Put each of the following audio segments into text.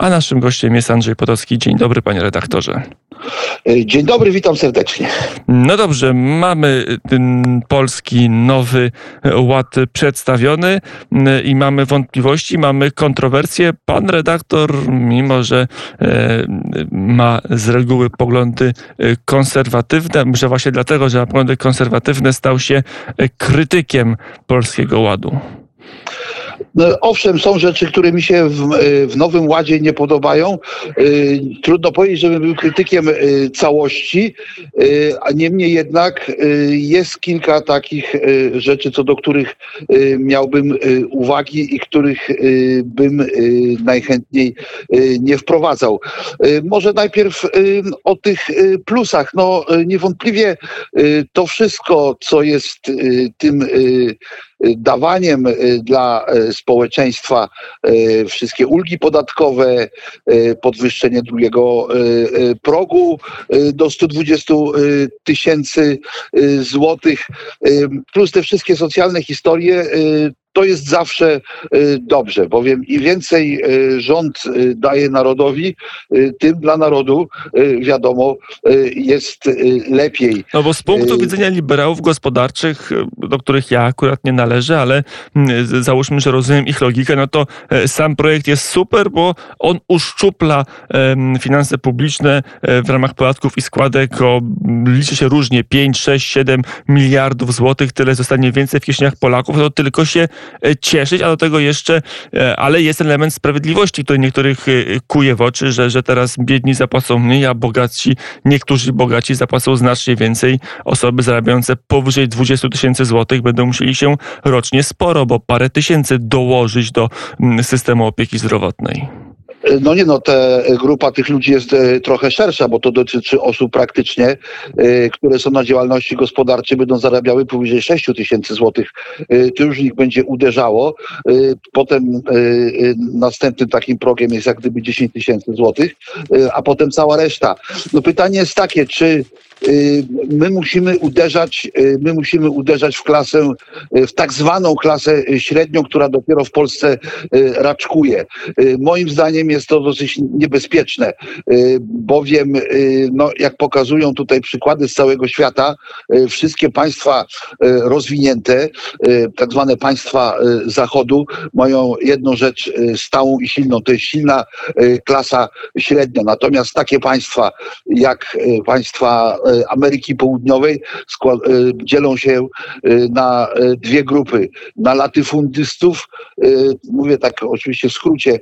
a naszym gościem jest Andrzej Potocki. Dzień dobry, panie redaktorze. E, dzień dobry, witam serdecznie. No dobrze, mamy ten polski nowy ład przedstawiony e, i mamy wątpliwości, mamy kontrowersje. Pan redaktor, mimo że e, ma z reguły poglądy konserwatywne, może właśnie dlatego, że ma poglądy konserwatywne, stał się krytykiem polskiego ładu. No, owszem, są rzeczy, które mi się w, w, Nowym Ładzie nie podobają. Y, trudno powiedzieć, żebym był krytykiem y, całości, a niemniej jednak jest kilka takich rzeczy, co do których miałbym uwagi i których bym najchętniej nie wprowadzał. Może najpierw o tych plusach. No niewątpliwie to wszystko, co jest tym dawaniem dla społeczeństwa e, wszystkie ulgi podatkowe, podwyższenie drugiego progu do 120 tysięcy złotych, plus te wszystkie socjalne historie to jest zawsze y, dobrze, bowiem im więcej y, rząd y, daje narodowi, tym dla narodu, wiadomo, jest lepiej. No bo z punktu widzenia liberałów gospodarczych, do których ja akurat nie należę, ale mm, załóżmy, że rozumiem ich logikę, no to sam projekt jest super, bo on uszczupla finanse publiczne w ramach podatków i składek o, liczy się różnie, 5, 6, 7 miliardów złotych, tyle zostanie więcej w kieszeniach Polaków, to tylko się E, cieszyć, a do tego jeszcze, e, ale jest element sprawiedliwości, który niektórych e, kuje w oczy, że, że teraz biedni zapłacą mniej, a bogaci, niektórzy bogaci zapłacą znacznie więcej. Osoby zarabiające powyżej 20 tysięcy złotych będą musieli się rocznie sporo, bo parę tysięcy dołożyć do mm, systemu opieki zdrowotnej. No nie no, te grupa tych ludzi jest e, trochę szersza, bo to dotyczy osób praktycznie, e, które są na działalności gospodarczej, będą zarabiały powyżej 6 tysięcy złotych. E, to już ich będzie uderzało. Potem następnym takim progiem jest jak gdyby 10 tysięcy złotych, a potem cała reszta. No pytanie jest takie, czy my musimy uderzać, my musimy uderzać w klasę, w tak zwaną klasę średnią, która dopiero w Polsce raczkuje. Moim zdaniem jest to dosyć niebezpieczne, y, bowiem, y, no, jak pokazują tutaj przykłady z całego świata, y, wszystkie państwa rozwinięte, tak zwane państwa Zachodu, mają jedną rzecz stałą i silną, to jest silna klasa średnia. Natomiast takie państwa jak państwa Ameryki Południowej dzielą się na dwie grupy. Na latyfundystów, mówię tak oczywiście w skrócie,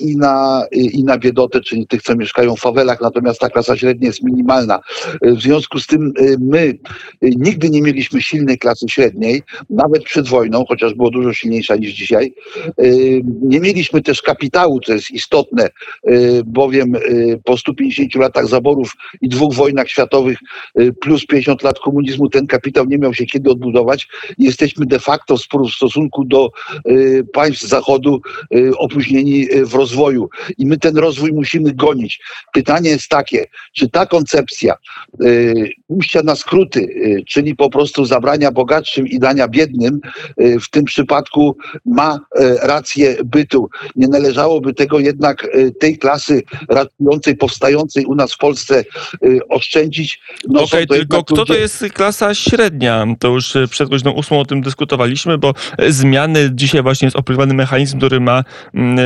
i na, i na biedotę, czyli tych, co mieszkają w fawelach, natomiast ta klasa średnia jest minimalna. W związku z tym y, my y, nigdy nie mieliśmy silnej klasy średniej, nawet przed wojną, chociaż było dużo silniejsza niż dzisiaj. Nie mieliśmy też kapitału, co jest istotne, bowiem po 150 latach zaborów i dwóch wojnach światowych plus 50 lat komunizmu ten kapitał nie miał się kiedy odbudować. Jesteśmy de facto w stosunku do państw Zachodu opóźnieni w rozwoju rozwoju i my ten rozwój musimy gonić. Pytanie jest takie, czy ta koncepcja y, pójścia na skróty, y, czyli po prostu zabrania bogatszym i dania biednym, y, w tym przypadku ma y, rację bytu. Nie należałoby tego jednak y, tej klasy ratującej, powstającej u nas w Polsce y, oszczędzić. No Okej, okay, tylko kto ludzie... to jest klasa średnia? To już przed godziną ósmą o tym dyskutowaliśmy, bo zmiany dzisiaj właśnie jest opracowany mechanizm, który ma mm,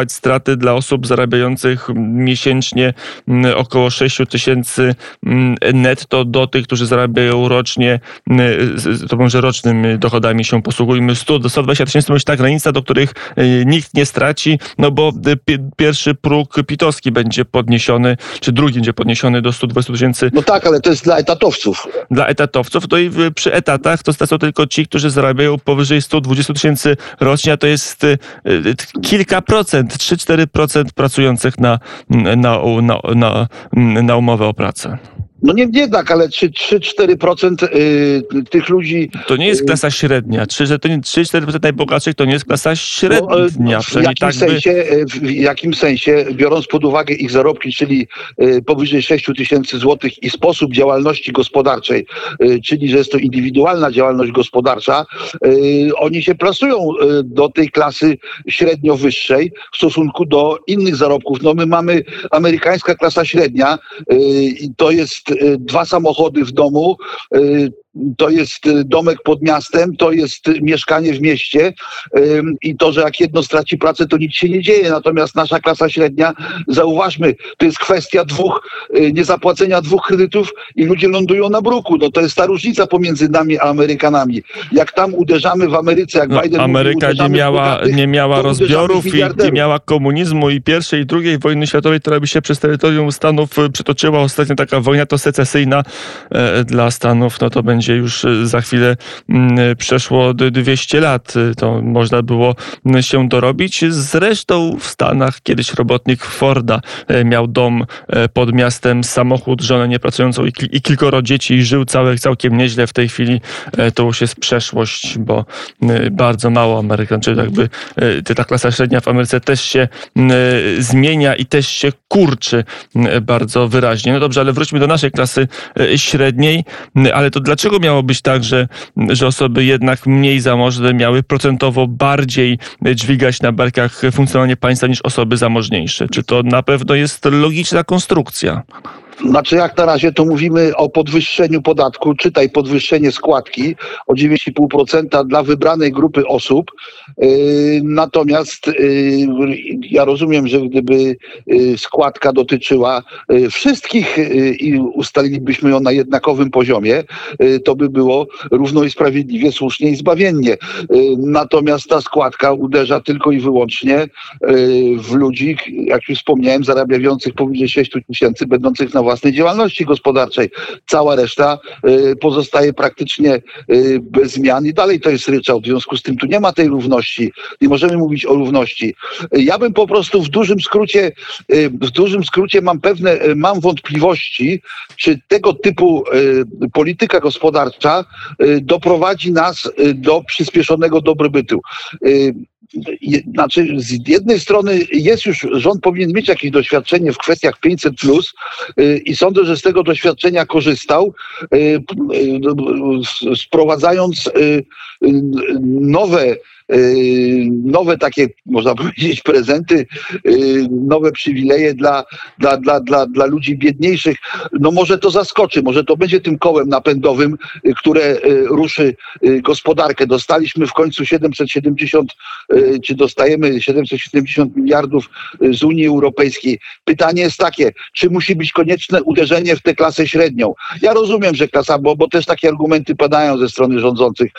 niwelować straty dla osób zarabiających miesięcznie mm, około 6 tysięcy mm, netto do tych, którzy zarabiają rocznie, mm, to może rocznymi dochodami się posługujmy 100 do 120 tysięcy, to będzie ta granica, do których y, nikt nie straci, no bo y, pierwszy próg pitowski będzie podniesiony, czy drugi będzie podniesiony do 120 tysięcy. No tak, ale to jest dla etatowców. Dla etatowców, to i przy etatach to stracą tylko ci, którzy zarabiają powyżej 120 tysięcy rocznie, a to jest y, kilka procent 3-4% pracujących na, na, na, na, na umowę o pracę. No nie, nie tak, ale 3-4% y, tych ludzi. To nie jest y, klasa średnia. 3-4% najbogatszych to nie jest klasa średnia. No, w, jakim tak sensie, by... w jakim sensie, biorąc pod uwagę ich zarobki, czyli powyżej 6 tysięcy złotych i sposób działalności gospodarczej, czyli że jest to indywidualna działalność gospodarcza, oni się plasują do tej klasy średnio wyższej w stosunku do innych zarobków. No my mamy amerykańska klasa średnia i to jest Y, dwa samochody w domu, y, to jest y, domek pod miastem, to jest mieszkanie w mieście i to, że jak jedno straci pracę, to nic się nie dzieje. Natomiast nasza klasa średnia, zauważmy, to jest kwestia dwóch, niezapłacenia dwóch kredytów i ludzie lądują na bruku. No to jest ta różnica pomiędzy nami a Amerykανami. Jak tam uderzamy w Ameryce, jak no, Biden Ameryka mówi, nie miała, bogatych, nie miała rozbiorów i nie miała komunizmu i pierwszej i drugiej wojny światowej, która by się przez terytorium Stanów przytoczyła. Ostatnio taka wojna to secesyjna e, dla Stanów, no to będzie już e, za chwilę mm, przeszło 200 lat. E, to można było się dorobić. Zresztą w Stanach kiedyś robotnik Forda miał dom pod miastem, samochód, żonę niepracującą i kilkoro dzieci i żył całe, całkiem nieźle. W tej chwili to już jest przeszłość, bo bardzo mało Amerykanów, jakby ta klasa średnia w Ameryce też się zmienia i też się kurczy bardzo wyraźnie. No dobrze, ale wróćmy do naszej klasy e, średniej, ale to dlaczego miało być tak, że, że osoby jednak mniej zamożne miały procentowo bardziej dźwigać na barkach funkcjonowanie państwa niż osoby zamożniejsze? Czy to na pewno jest logiczna konstrukcja? Znaczy jak na razie to mówimy o podwyższeniu podatku, czytaj podwyższenie składki o 9,5% dla wybranej grupy osób. Yy, natomiast yy, ja rozumiem, że gdyby yy, składka dotyczyła wszystkich i ustalilibyśmy ją na jednakowym poziomie, to by było równo i sprawiedliwie, słusznie i zbawiennie. Natomiast ta składka uderza tylko i wyłącznie w ludzi, jak już wspomniałem, zarabiających powyżej 6 tysięcy, będących na własnej działalności gospodarczej. Cała reszta y, pozostaje praktycznie y, bez zmian i dalej to jest ryczałt. W związku z tym tu nie ma tej równości. Nie możemy mówić o równości. Ja bym po prostu w dużym skrócie, y, w dużym skrócie mam pewne, mam wątpliwości, czy tego typu polityka gospodarcza doprowadzi nas do przyspieszonego dobrobytu znaczy z jednej strony jest już, rząd powinien mieć jakieś doświadczenie w kwestiach 500 plus y, i sądzę, że z tego doświadczenia korzystał, y, y, sprowadzając nowe nowe takie, można powiedzieć, prezenty, y, nowe przywileje dla, dla, dla, dla, dla ludzi biedniejszych. No może to zaskoczy, może to będzie tym kołem napędowym, y, które ruszy gospodarkę. Dostaliśmy w końcu 770, czy dostajemy 770 miliardów z Unii Europejskiej. Pytanie jest takie, czy musi być konieczne uderzenie w tę klasę średnią? Ja rozumiem, że klasa, bo, bo też takie argumenty padają ze strony rządzących.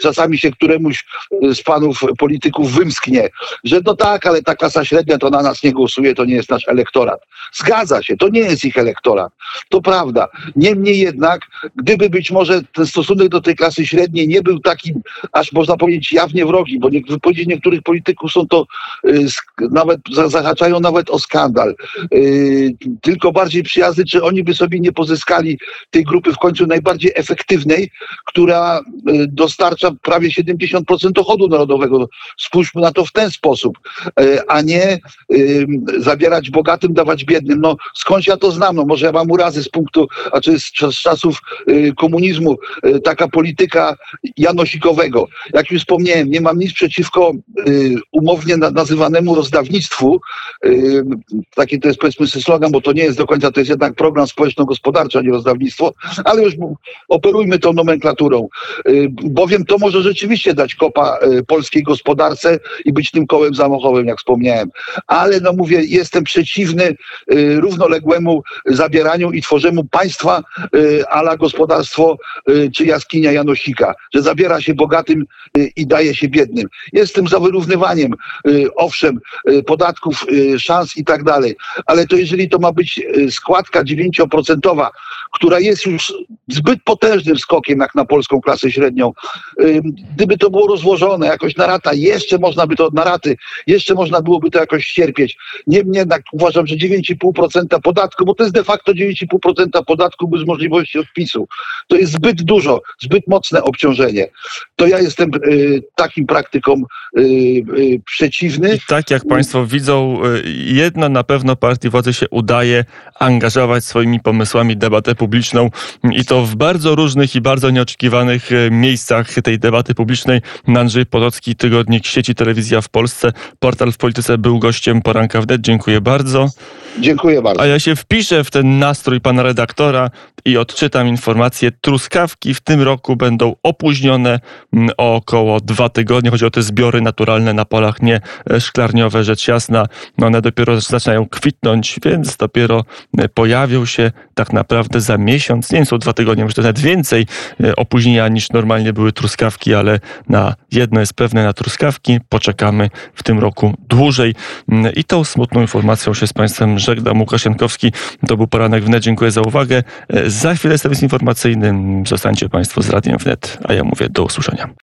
Czasami się któremuś z panów polityków wymsknie, że no tak, ale ta klasa średnia to na nas nie głosuje, to nie jest nasz elektorat. Zgadza się, to nie jest ich elektorat. To prawda. Niemniej jednak, gdyby być może ten stosunek do tej klasy średniej nie był taki, aż można powiedzieć jawnie wrogi, bo wypowiedzi niektórych polityków są to y, nawet, zahaczają nawet o skandal. Y, tylko bardziej przyjazny, czy oni by sobie nie pozyskali tej grupy w końcu najbardziej efektywnej, która y, dostarcza prawie 70% dochodu dochodu narodowego. Spójrzmy na to w ten sposób, e, a nie zabierać bogatym, dawać biednym. No skąd ja to znam? No może ja mam urazy z punktu, a czy z, czasów y, komunizmu, taka polityka janosikowego. Jak już wspomniałem, nie mam nic przeciwko umownie nazywanemu rozdawnictwu. Taki to jest powiedzmy slogan, bo to nie jest do końca, to jest jednak program społeczno-gospodarczy, a nie rozdawnictwo, ale już operujmy tą nomenklaturą. Bowiem to może rzeczywiście dać kopa polskiej gospodarce i być tym kołem zamachowym, jak wspomniałem. Ale no mówię, jestem przeciwny y, równoległemu zabieraniu i tworzeniu państwa y, ala gospodarstwo czy jaskinia Janosika, że zabiera się bogatym i daje się biednym. Jestem za wyrównywaniem, owszem, podatków, szans i tak dalej, ale to jeżeli to ma być składka 9%, która jest już zbyt potężnym skokiem jak na polską klasę średnią, gdyby to było rozłożone uchylone, jakoś narata, jeszcze można by to od naraty, jeszcze można byłoby to jakoś cierpieć. Niemniej jednak uważam, że 9,5% podatku, bo to jest de facto 9,5% podatku bez możliwości odpisu. To jest zbyt dużo, zbyt mocne obciążenie. To ja jestem y, takim praktykom y, y, przeciwny. I tak jak Państwo widzą, y, jedno na pewno partii władzy się udaje angażować swoimi pomysłami debatę publiczną i to w bardzo różnych i bardzo nieoczekiwanych y, miejscach tej debaty publicznej. Andrzej Potocki, Tygodnik Sieci Telewizja w Polsce, portal w Polityce był gościem poranka wnet. Dziękuję bardzo. Dziękuję bardzo. A ja się wpiszę w ten nastrój pana redaktora i odczytam informację. Truskawki w tym roku będą opóźnione mm, o około dwa tygodnie. Chodzi o te zbiory naturalne na polach, nie e, szklarniowe, rzecz jasna. No one dopiero zaczynają kwitnąć, więc dopiero e, pojawią się tak naprawdę za miesiąc. Nie wiem, są dwa tygodnie, może nawet więcej e, opóźnienia niż normalnie były truskawki, ale na jedno jest pewne, na truskawki poczekamy w tym roku dłużej. Mm, I tą smutną informacją się z Państwem żegnam. Łukasz Jankowski, to był poranek wnet. Dziękuję za uwagę. Za chwilę serwis informacyjny. Zostańcie Państwo z Radiem Wnet, a ja mówię do usłyszenia.